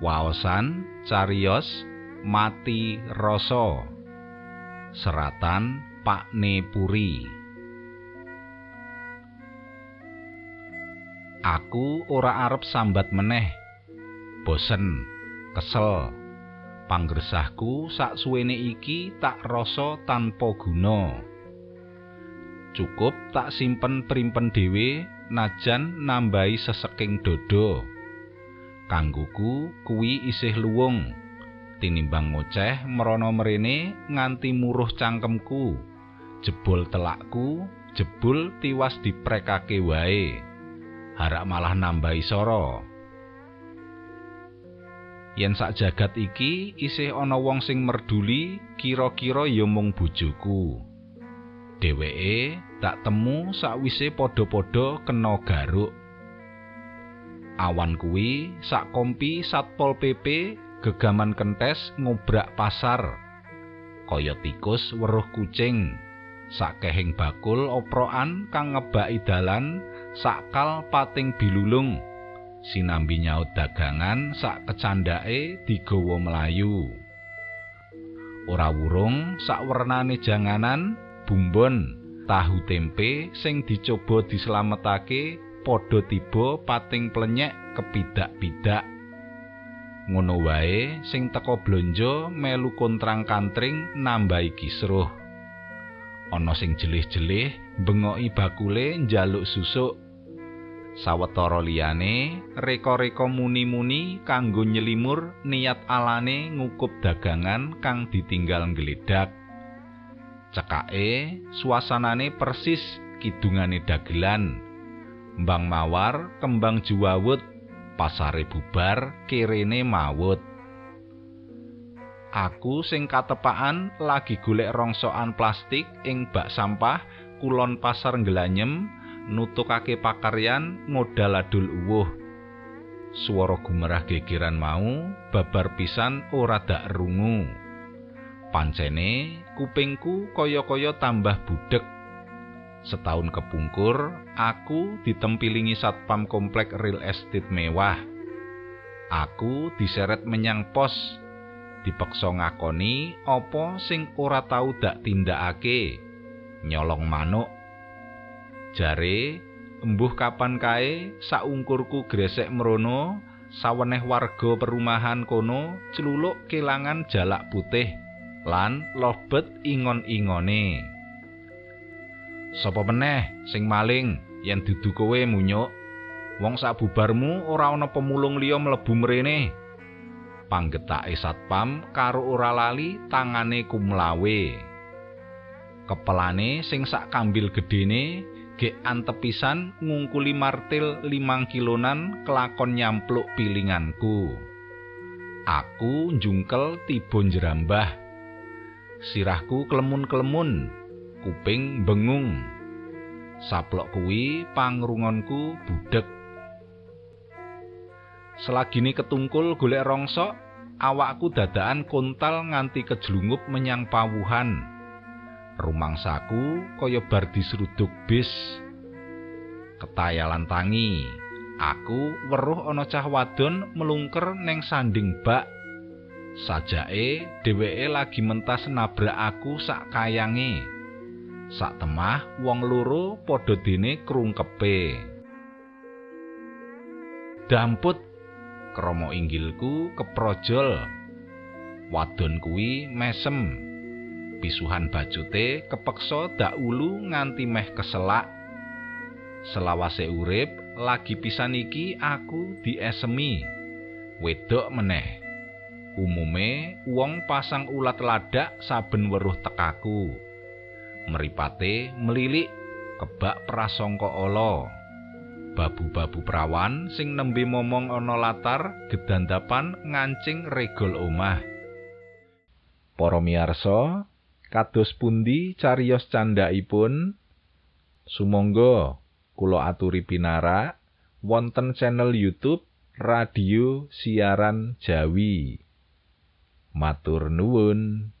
Waosan cariyos mati rasa. Seratan Pakne Puri. Aku ora arep sambat meneh. Bosen kesel. Panggersahku sak suwene iki tak rasa tanpa guna. Cukup tak simpen primpen dhewe najan nambahi seseking dodo kangguku kuwi isih luwung. Tinimbang ngoceh merana mrene nganti muruh cangkemku. Jebul telakku jebul tiwas diprekake wae. Harak malah nambahi soro yen sak jagat iki isih ana wong sing merduli kira-kira ya mung bojoku. Dheweke tak temu sakwise padha-padha kena garuk awan kuwi sak kompi satpol PP gegaman kentes ngobrak pasar. Kaya tikus weruh kucing. Sakehing bakul oproan kang ngebaki dalan sakal pating bilulung. Sinambi nyaut dagangan sak kecandake digawa melayu ora wurung sak wernane janganan bumbon. Tahu tempe sing dicoba dislametake padha tiba pating plenyek kepidak-pidak. Ngono wae sing teko blonjo melu kontrang kantring nambahi kisruh. Ana sing jelih-jelih bengoki bakule njaluk susuk. Sawetara liyane reka-reka muni-muni kanggo nyelimur niat alane ngukup dagangan kang ditinggal ngledak. Cekake suasanane persis kidungane dagelan. Mbang mawar, kembang juwawut, pasare bubar, kirene mawut. Aku sing katepaan lagi golek rongsokan plastik ing bak sampah kulon pasar ngelanyem nutukake pakaryan modal adul uwuh. Suara gumerah gegeran mau babar pisan ora dak rungu. Pancene kupingku kaya-kaya tambah budek Setahun kepungkur, aku ditempilingi satpam komplek real estate mewah. Aku diseret menyang pos, dipeksa ngakoni apa sing ora tau dak tindakake, nyolong manuk. Jare, embuh kapan kae saungkurku gresek merono, saweneh warga perumahan kono celuluk kelangan jalak putih lan lobet ingon-ingone. Sapa meneh sing maling yen dudu kowe munyuk? Wong sabubarmu ora ana pemulung liya mlebu mrene. Panggetake satpam karo ora lali tangane kumlawe. Kepelane sing sak kambil gedene gek antepisan ngungkuli martil limang kilonan kelakon nyampluk pilinganku. Aku njungkel tiba jerambah. Sirahku klemun-klemun. Kuping bengung. Saplok kuwi pangrungonku budek. Selagine ketungkul golek rongsok, awakku dadakan kontal nganti kejlungup menyang pawuhan. Rumangsaku kaya bar diseruduk bis. Ketayalan tangi, aku weruh ana cah wadon melungker neng sanding bak. Sajake dheweke lagi mentas nabrak aku sak kayange. Sak temah wong loro padha dene krungkepe. Damput krama inggilku keprojol. Wadon kuwi mesem. Pisuhan bacute kepeksa dak ulu nganti meh keselak. Selawase urip lagi pisan iki aku diesemi. Wedok meneh. Umume wong pasang ulat ladak saben weruh tekaku mripate melilik kebak prasangka ala. Babu-babu prawan sing nembe momong ana latar gedandapan ngancing regol omah. Para miarsa kados pundi cariyos candhaipun sumangga kula aturi pinara wonten channel YouTube Radio Siaran Jawi. Matur nuwun